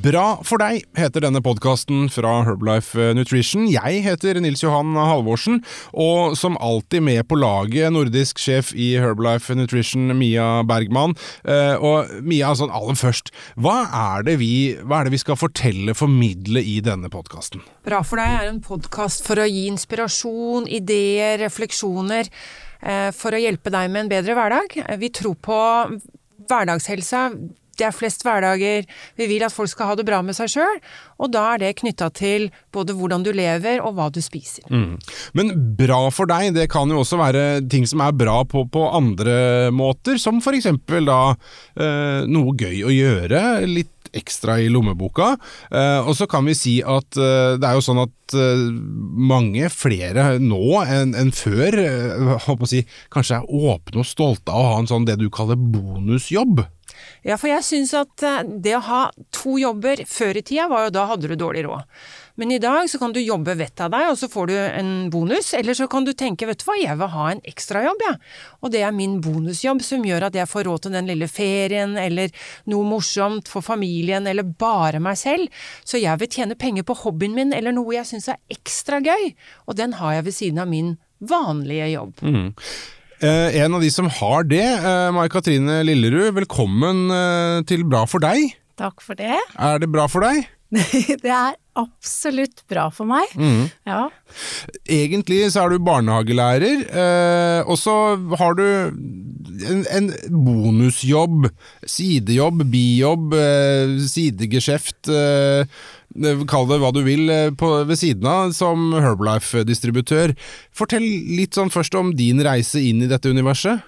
Bra for deg heter denne podkasten fra Herbalife Nutrition. Jeg heter Nils Johan Halvorsen, og som alltid med på laget, nordisk sjef i Herbalife Nutrition, Mia Bergman. Eh, og Mia, sånn aller først, hva er, det vi, hva er det vi skal fortelle, formidle i denne podkasten? Bra for deg er en podkast for å gi inspirasjon, ideer, refleksjoner. eh, For å hjelpe deg med en bedre hverdag. Vi tror på hverdagshelsa det er flest hverdager, vi vil at folk skal ha det bra med seg sjøl, og da er det knytta til både hvordan du lever og hva du spiser. Mm. Men bra for deg, det kan jo også være ting som er bra på, på andre måter, som for eksempel da eh, noe gøy å gjøre, litt ekstra i lommeboka. Eh, og så kan vi si at eh, det er jo sånn at eh, mange flere nå enn en før, eh, si, kanskje er åpne og stolte av å ha en sånn det du kaller bonusjobb. Ja, for jeg syns at eh, det å ha to jobber før i tida, var jo da hadde du dårlig råd. Men i dag så kan du jobbe vettet av deg, og så får du en bonus. Eller så kan du tenke, vet du hva, jeg vil ha en ekstrajobb, jeg. Ja. Og det er min bonusjobb som gjør at jeg får råd til den lille ferien, eller noe morsomt for familien, eller bare meg selv. Så jeg vil tjene penger på hobbyen min, eller noe jeg syns er ekstra gøy. Og den har jeg ved siden av min vanlige jobb. Mm. Eh, en av de som har det, eh, Mai Katrine Lillerud, velkommen eh, til Bra for deg. Takk for det. Er det bra for deg? det er absolutt bra for meg. Mm. Ja. Egentlig så er du barnehagelærer, eh, og så har du en, en, bonusjobb, sidejobb, bijobb, eh, sidegeskjeft. Eh, Kall det hva du vil eh, på, ved siden av, som Herbalife-distributør. Fortell litt sånn først om din reise inn i dette universet.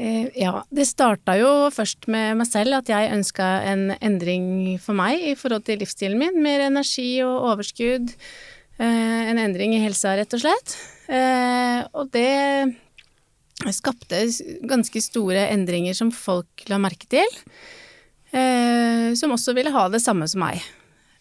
Eh, ja, det starta jo først med meg selv, at jeg ønska en endring for meg i forhold til livsstilen min. Mer energi og overskudd. Eh, en endring i helsa, rett og slett. Og det skapte ganske store endringer som folk la merke til. Som også ville ha det samme som meg.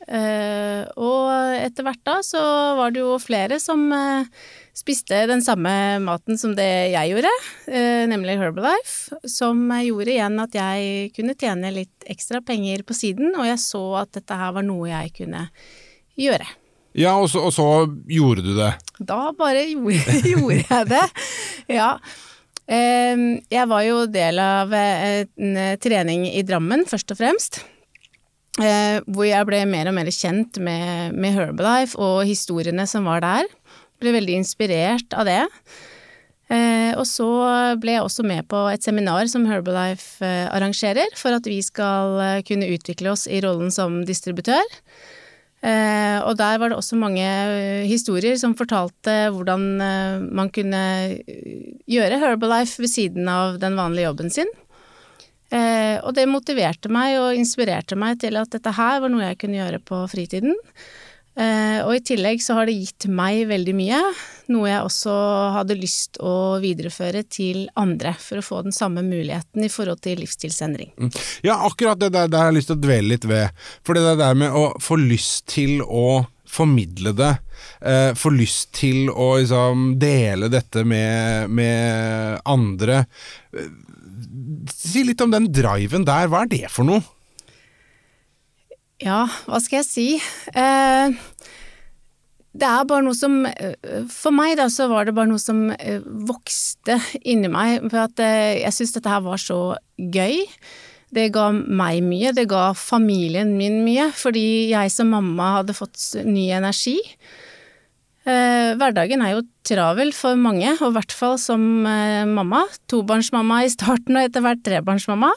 Eh, og etter hvert da så var det jo flere som eh, spiste den samme maten som det jeg gjorde, uh, nemlig Herbalife, som gjorde igjen at jeg kunne tjene litt ekstra penger på siden, og jeg så at dette her var noe jeg kunne gjøre. Ja, og så, og så gjorde du det? Da bare gjorde, gjorde jeg det, ja. Jeg var jo del av en trening i Drammen, først og fremst. Eh, hvor jeg ble mer og mer kjent med, med, Herbalife og historiene som var der. Ble veldig inspirert av det. Eh, og så ble jeg også med på et seminar som Herbalife eh, arrangerer, for at vi skal eh, kunne utvikle oss i rollen som distributør. Eh, og der var det også mange eh, historier som fortalte hvordan man kunne gjøre Herbalife ved siden av den vanlige jobben sin. Eh, og det motiverte meg og inspirerte meg til at dette her var noe jeg kunne gjøre på fritiden. Eh, og i tillegg så har det gitt meg veldig mye, noe jeg også hadde lyst å videreføre til andre, for å få den samme muligheten i forhold til livsstilsendring. Mm. Ja, akkurat det der, der har jeg lyst til å dvele litt ved. For det der med å få lyst til å formidle det, eh, få lyst til å liksom, dele dette med, med andre Si litt om den driven der, hva er det for noe? Ja, hva skal jeg si? Eh, det er bare noe som eh, For meg, da, så var det bare noe som eh, vokste inni meg. For at eh, jeg syns dette her var så gøy. Det ga meg mye, det ga familien min mye, fordi jeg som mamma hadde fått ny energi. Hverdagen er jo travel for mange, og i hvert fall som mamma. Tobarnsmamma i starten og etter hvert trebarnsmamma.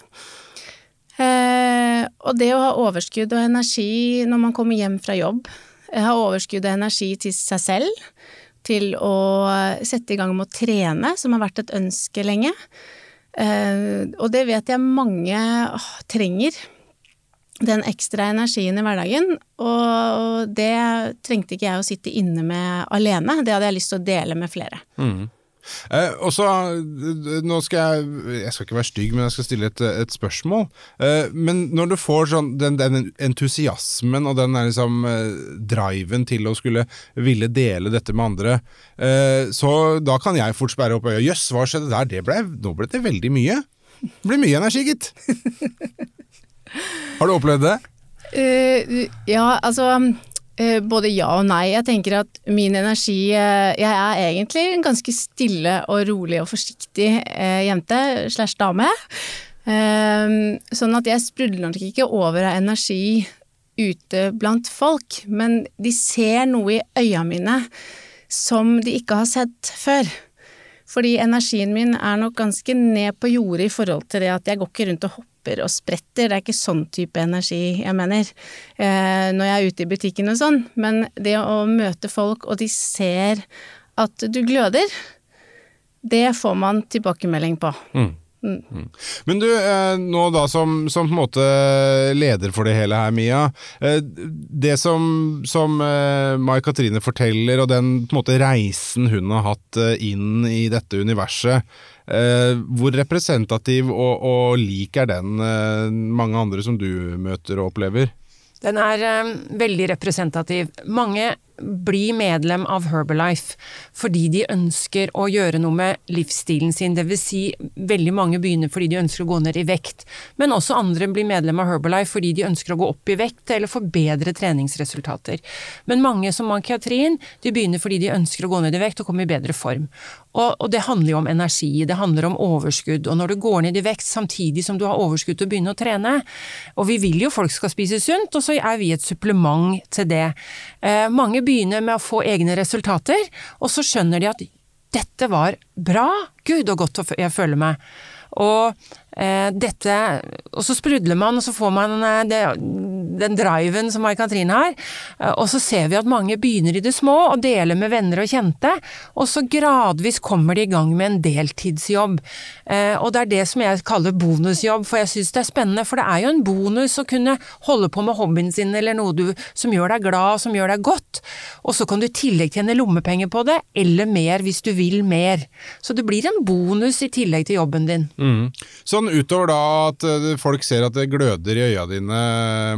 Eh, og det å ha overskudd og energi når man kommer hjem fra jobb, ha overskudd og energi til seg selv, til å sette i gang med å trene, som har vært et ønske lenge. Og det vet jeg mange åh, trenger den ekstra energien i hverdagen, og det trengte ikke jeg å sitte inne med alene, det hadde jeg lyst til å dele med flere. Mm. Eh, og så, nå skal jeg Jeg skal ikke være stygg, men jeg skal stille et, et spørsmål. Eh, men når du får sånn den, den entusiasmen og den liksom, eh, driven til å skulle ville dele dette med andre, eh, så da kan jeg fort sperre opp øya. Jøss, hva skjedde der? Det ble, nå ble det veldig mye. Det blir mye energi, gitt. Har du opplevd det? Uh, ja, altså både ja og nei. Jeg tenker at min energi uh, Jeg er egentlig en ganske stille og rolig og forsiktig jente slash dame. sånn at jeg sprudler nok ikke over av energi ute blant folk, men de ser noe i øya mine som de ikke har sett før. Fordi energien min er nok ganske ned på jordet i forhold til det at jeg går ikke rundt og hopper og spretter, det er ikke sånn type energi jeg mener eh, når jeg er ute i butikken og sånn, men det å møte folk og de ser at du gløder, det får man tilbakemelding på. Mm. Mm. Men du, eh, nå da som, som, på en måte leder for det hele her, Mia. Eh, det som, som eh, Mai Katrine forteller, og den på en måte reisen hun har hatt inn i dette universet, hvor representativ og, og lik er den mange andre som du møter og opplever? Den er veldig representativ. Mange bli medlem av Herbalife fordi de ønsker å gjøre noe med livsstilen sin, dvs. Si, veldig mange begynner fordi de ønsker å gå ned i vekt, men også andre blir medlem av Herbalife fordi de ønsker å gå opp i vekt eller få bedre treningsresultater. Men mange som Ann-Katrin, de begynner fordi de ønsker å gå ned i vekt og komme i bedre form. Og, og, det handler jo om energi, det handler om overskudd, og når du går ned i vekt samtidig som du har overskudd til å begynne å trene, og vi vil jo folk skal spise sunt, og så er vi et supplement til det. Eh, mange begynner med å få egne resultater, og så skjønner de at dette var bra, gud og godt jeg føler meg. Og dette Og så sprudler man, og så får man eh, det, den driven som Mai-Katrin har. Eh, og så ser vi at mange begynner i det små og deler med venner og kjente, og så gradvis kommer de i gang med en deltidsjobb. Eh, og det er det som jeg kaller bonusjobb, for jeg syns det er spennende. For det er jo en bonus å kunne holde på med hobbyen sin eller noe du, som gjør deg glad, som gjør deg godt. Og så kan du i tillegg tjene lommepenger på det, eller mer hvis du vil mer. Så det blir en bonus i tillegg til jobben din. Mm. Sånn utover da at eh, folk ser at det gløder i øya dine,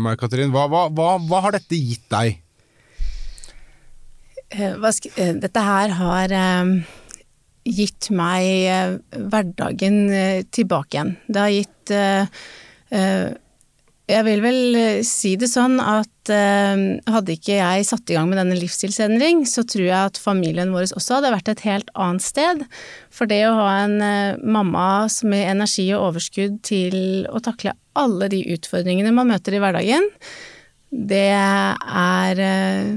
Mai Katrin, hva, hva, hva, hva, har dette gitt deg? Eh, eh, dette her har gitt meg hverdagen tilbake igjen. Det har gitt jeg vil vel eh, si det sånn at eh, hadde ikke jeg satt i gang med denne livsstilsendring, så tror jeg at familien vår også hadde vært et helt annet sted. For det å ha en eh, mamma med energi og overskudd til å takle alle de utfordringene man møter i hverdagen, det er eh,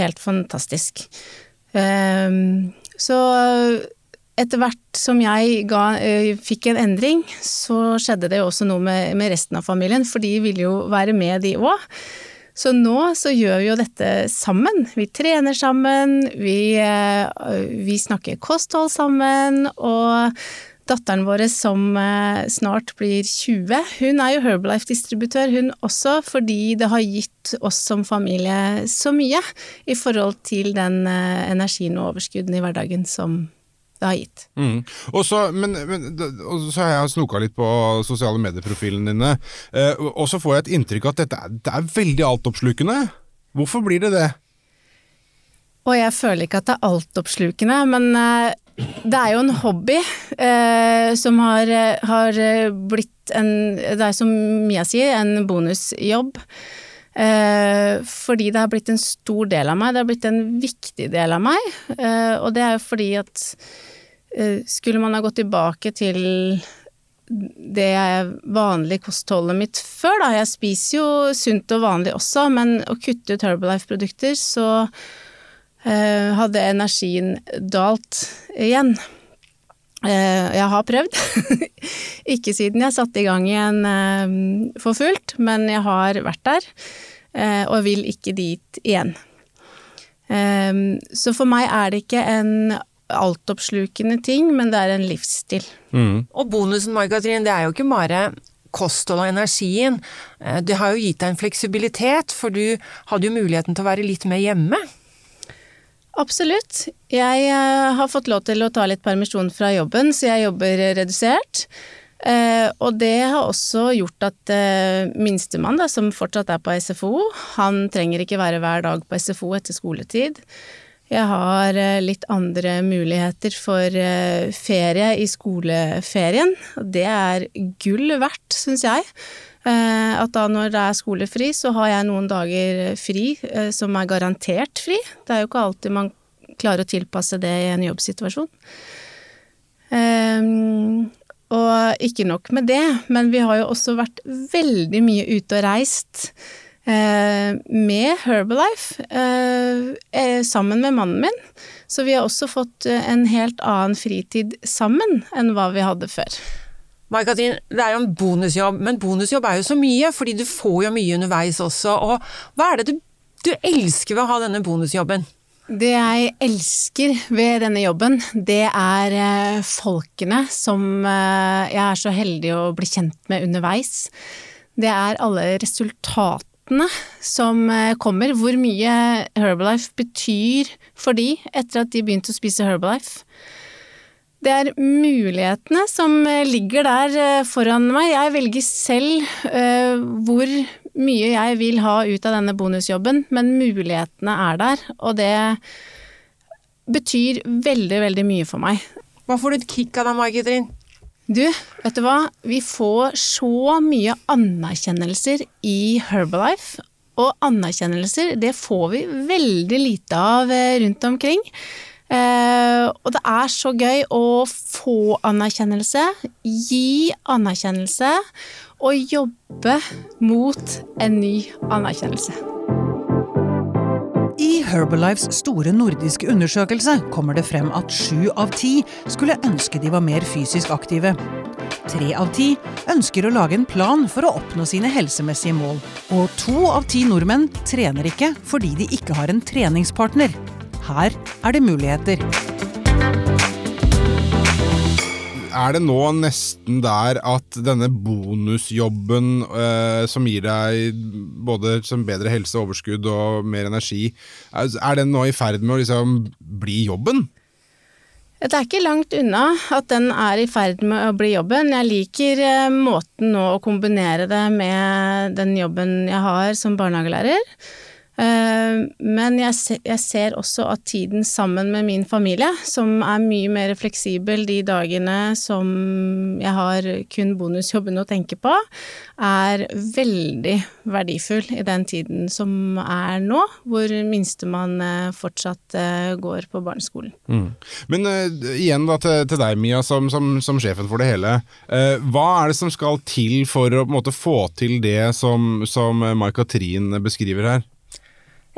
helt fantastisk. Eh, så etter hvert som jeg ga, uh, fikk en endring, så skjedde det jo også noe med, med, resten av familien, for de ville jo være med, de òg. Så nå så gjør vi jo dette sammen. Vi trener sammen, vi, uh, vi snakker kosthold sammen, og datteren vår som uh, snart blir 20, hun er jo Herbalife-distributør hun også, fordi det har gitt oss som familie så mye i forhold til den energien og overskudden i hverdagen som det har gitt. Mm. Og så, men, men, så har jeg snoka litt på sosiale medieprofilene dine, eh, og så får jeg et inntrykk av at dette er, det er veldig altoppslukende. Hvorfor blir det det? Og jeg føler ikke at det er altoppslukende, men eh, det er jo en hobby eh, som har, har, blitt en Det er som Mia sier, en bonusjobb. Eh, fordi det har blitt en stor del av meg, det har blitt en viktig del av meg. Eh, og det er jo fordi at skulle man ha gått tilbake til det vanlige kostholdet mitt før, da, jeg spiser jo sunt og vanlig også, men å kutte ut Herbalife-produkter, så eh, hadde energien dalt igjen. Eh, jeg har prøvd. Ikke siden jeg satte i gang igjen eh, for fullt, men jeg har vært der. Eh, og vil ikke dit igjen. Så for meg er det ikke en altoppslukende ting, men det er en livsstil. Mm. Og bonusen, Margatrin, det er jo ikke bare kosthold og energien. Det har jo gitt deg en fleksibilitet, for du hadde jo muligheten til å være litt mer hjemme. Absolutt. Jeg eh, har fått lov til å ta litt permisjon fra jobben, så jeg jobber redusert. Eh, og det har også gjort at eh, minstemann, som fortsatt er på SFO, han trenger ikke være hver dag på SFO etter skoletid. Jeg har eh, litt andre muligheter for eh, ferie i skoleferien. Det er gull verdt, syns jeg. Eh, At da når det er skolefri, så har jeg noen dager fri som er garantert fri. Det er jo ikke alltid man klarer å tilpasse det i en jobbsituasjon. Og ikke nok med det, men vi har jo også vært veldig mye ute og reist med Herbalife eh, eh, sammen med mannen min. Så vi har også fått eh, en helt annen fritid sammen enn hva vi hadde før. Mai-Katrin, det er jo en bonusjobb, men bonusjobb er jo så mye, fordi du får jo mye underveis også. Og hva er det du, du elsker ved å ha denne bonusjobben? Det jeg elsker ved denne jobben, det er eh, folkene som eh, jeg er så heldig å bli kjent med underveis. Det er alle resultatene som eh, kommer, hvor mye Herbalife betyr for de etter at de begynte å spise Herbalife. Det er mulighetene som eh, ligger der eh, foran meg. Jeg velger selv hvor mye jeg vil ha ut av denne bonusjobben, men mulighetene er der, og det betyr veldig, veldig mye for meg. Hva får du et kick av da, Mai-Katrin? Du, vet du hva? Vi får så mye anerkjennelser i Herbalife, og anerkjennelser det får vi veldig lite av eh, rundt omkring. Eh, og det er så gøy å få anerkjennelse, gi anerkjennelse og jobbe mot en ny anerkjennelse. I Herbalifes store nordiske undersøkelse kommer det frem at sju av ti skulle ønske de var mer fysisk aktive. Tre av ti ønsker å lage en plan for å oppnå sine helsemessige mål. Og to av ti nordmenn trener ikke fordi de ikke har en treningspartner. Her er det muligheter. Er det nå nesten der at denne bonusjobben eh, som gir deg både bedre helse, overskudd og mer energi, er, er den nå i ferd med å liksom bli jobben? Det er ikke langt unna at den er i ferd med å bli jobben. Jeg liker eh, måten nå å kombinere det med den jobben jeg har som barnehagelærer. Eh, Men jeg jeg ser også at tiden sammen med min familie, som er mye mer fleksibel de dagene som jeg har kun bonusjobben å tenke på, er veldig verdifull i den tiden som er nå, hvor minstemann eh, fortsatt eh, går på barneskolen. Men uh, igjen da til, til deg, Mia, som, som, som sjefen for det hele. Uh, hva er det som skal til for å måte, få til det som, som Mai-Katrin beskriver her?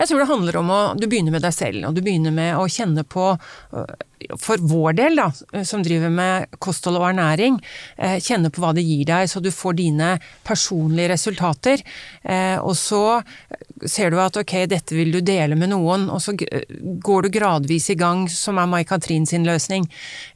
Jeg tror det handler om å Du begynner med deg selv, og du begynner med å kjenne på øh, For vår del, da, som driver med kosthold og ernæring, eh, kjenne på hva det gir deg, så du får dine personlige resultater. Eh, Og så ser du at ok, dette vil du dele med noen, og så går du gradvis i gang, som er Mai-Katrin sin løsning.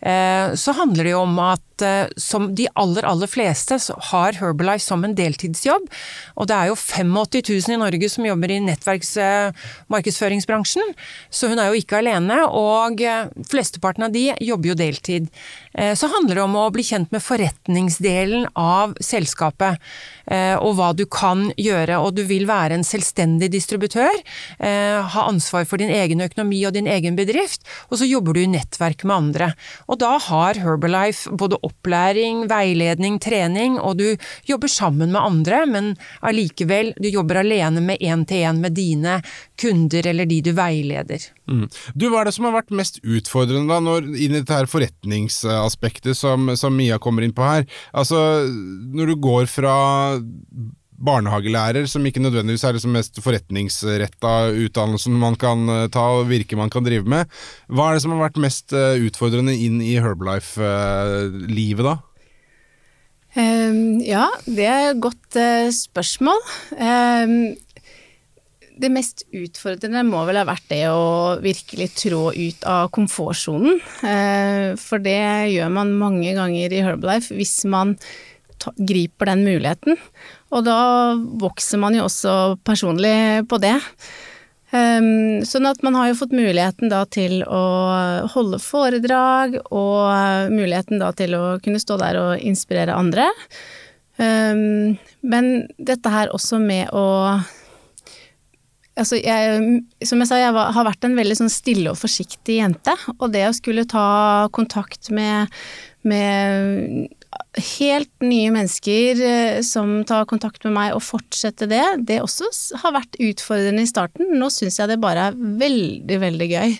Eh, Så handler det jo om at eh, som de aller, aller fleste har Herbalife som en deltidsjobb, og det er jo 85 000 i Norge som jobber i nettverksmarkedsføringsbransjen, så hun er jo ikke alene, og eh, flesteparten av de jobber jo deltid. Eh, Så handler det om å bli kjent med forretningsdelen av selskapet, eh, og hva du kan gjøre, og du vil være en selvstendig distributør, eh, ha ansvar for din egen økonomi og din egen bedrift, og så jobber du i nettverk med andre. Og da har Herbalife både opplæring, veiledning, trening, og du jobber sammen med andre, men allikevel, du jobber alene med én-til-én med dine kunder eller de du veileder. Mm. Du, Hva er det som har vært mest utfordrende da, når, inn i dette her forretningsaspektet som, som Mia kommer inn på her? Altså, Når du går fra barnehagelærer, som ikke nødvendigvis er liksom mest forretningsretta utdannelsen man kan eh, ta og virke man kan drive med, hva er det som har vært mest eh, utfordrende inn i Herbalife-livet da? Um, ja, det er et godt uh, spørsmål. Ehm, det mest utfordrende må vel ha vært det å virkelig trå ut av komfortsonen. Eh, for det gjør man mange ganger i Herbalife hvis man griper den muligheten. Og da vokser man jo også personlig på det. Um, sånn at man har jo fått muligheten da til å holde foredrag, og muligheten da til å kunne stå der og inspirere andre. Um, men dette her også med å Altså, jeg, som jeg sa, jeg var, har vært en veldig sånn stille og forsiktig jente. Og det å skulle ta kontakt med, med helt nye mennesker eh, som tar kontakt med meg, og fortsette det, det også har vært utfordrende i starten. Nå syns jeg det bare er veldig, veldig gøy.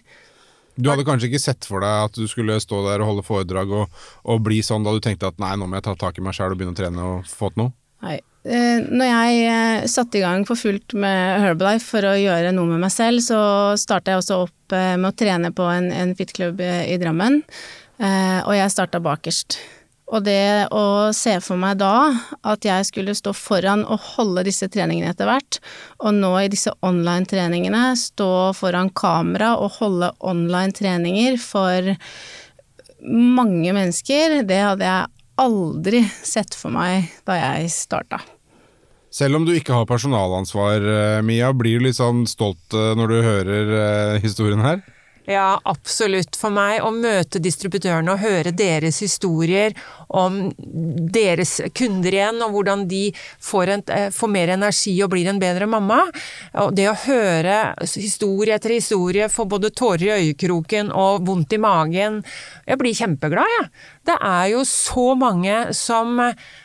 Du hadde kanskje ikke sett for deg at du skulle stå der og holde foredrag og, og bli sånn da du tenkte at nei, nå må jeg ta tak i meg sjæl og begynne å trene og få til noe? Nei. Eh, når jeg eh, satte i gang for fullt med Herbalife for å gjøre noe med meg selv, så starta jeg også opp eh, med å trene på en, en fitklubb i Drammen. Og jeg starta bakerst. Og det å se for meg da at jeg skulle stå foran og holde disse treningene etter hvert, og nå i disse online-treningene stå foran kamera og holde online-treninger for mange mennesker, det hadde jeg aldri sett for meg da jeg starta. Selv om du ikke har personalansvar, eh, Mia, blir du litt sånn stolt eh, når du hører eh, historien her? Ja, absolutt. For meg å møte distributørene og høre deres historier om deres kunder igjen, og hvordan de får, en, får, mer energi og blir en bedre mamma. Og det å høre historie etter historie, få både tårer i øyekroken og vondt i magen Jeg blir kjempeglad, jeg. Ja. Det er jo så mange som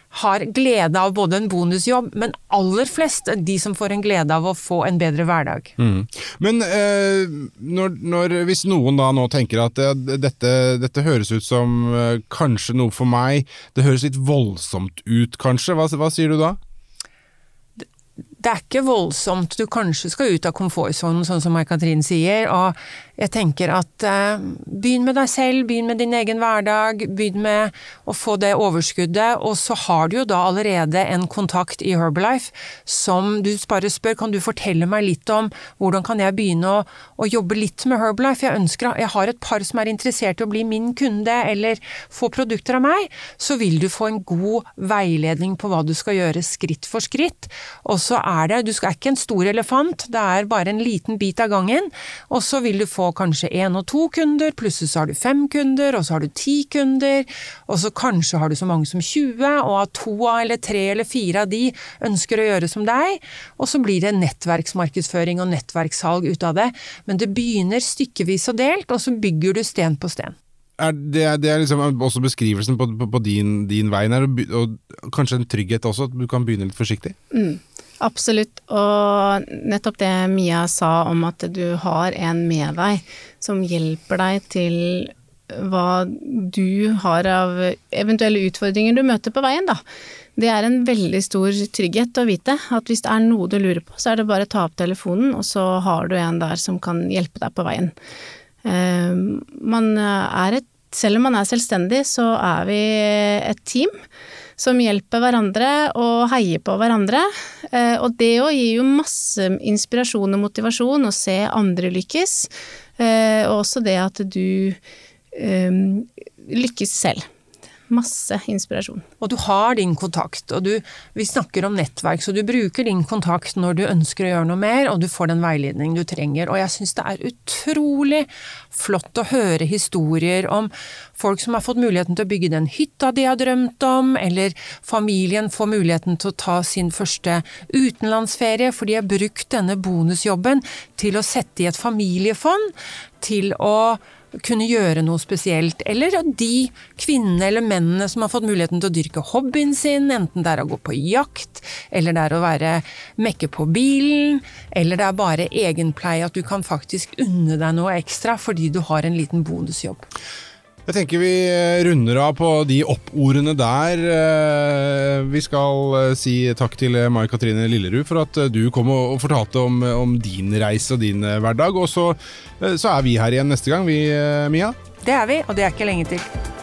har glede av både en bonusjobb, men aller flest de som får en glede av å få en bedre hverdag. Mm. Men eh, når, når, hvis noen da nå tenker at ja, dette, dette, høres ut som eh, kanskje noe for meg, det høres litt voldsomt ut kanskje, hva, hva sier du da? det er ikke voldsomt. Du kanskje skal ut av komfortsonen, sånn som Mai-Katrin sier. Og jeg tenker at eh, begynn med deg selv, begynn med din egen hverdag. Begynn med å få det overskuddet. Og så har du jo da allerede en kontakt i Herbalife som du bare spør kan du fortelle meg litt om hvordan kan jeg begynne å, å jobbe litt med Herbalife. Jeg ønsker, jeg har et par som er interessert i å bli min kunde eller få produkter av meg. Så vil du få en god veiledning på hva du skal gjøre skritt for skritt. Og så er det Du er ikke en stor elefant, det er bare en liten bit av gangen. Og så vil du få kanskje én og to kunder, plutselig så har du fem kunder, og så har du ti kunder, og så kanskje har du så mange som 20, og at to eller tre eller fire av de ønsker å gjøre som deg, og så blir det nettverksmarkedsføring og nettverkssalg ut av det. Men det begynner stykkevis og delt, og så bygger du sten på sten. Er det, det, er liksom også beskrivelsen på, på, på din, din vei, og, og kanskje en trygghet også, at du kan begynne litt forsiktig? Mm. Absolutt, og nettopp det Mia sa om at du har en med deg som hjelper deg til hva du har av eventuelle utfordringer du møter på veien, da. Det er en veldig stor trygghet å vite at hvis det er noe du lurer på, så er det bare å ta opp telefonen, og så har du en der som kan hjelpe deg på veien. Uh, man er et Selv om man er selvstendig, så er vi et team som hjelper hverandre og heier på hverandre. Eh, og det òg gir jo masse inspirasjon og motivasjon å se andre lykkes, eh, og også det at du eh, lykkes selv masse inspirasjon. Og du har din kontakt, og du, vi snakker om nettverk, så du bruker din kontakt når du ønsker å gjøre noe mer, og du får den veiledning du trenger. Og jeg syns det er utrolig flott å høre historier om folk som har fått muligheten til å bygge den hytta de har drømt om, eller familien får muligheten til å ta sin første utenlandsferie, for de har brukt denne bonusjobben til å sette i et familiefond, til å kunne gjøre noe spesielt. Eller de kvinnene eller mennene som har fått muligheten til å dyrke hobbyen sin, enten det er å gå på jakt, eller det er å være mekke på bilen, eller det er bare egenpleie, at du kan faktisk unne deg noe ekstra fordi du har en liten bonusjobb. Jeg tenker vi eh, runder av på de oppordene der. Eh, vi skal eh, si takk til Mai Katrine Lillerud for at du kom og fortalte om, om din reise og din hverdag. Og så, så, er vi her igjen neste gang, vi, Mia. Det er vi, og det er ikke lenge til.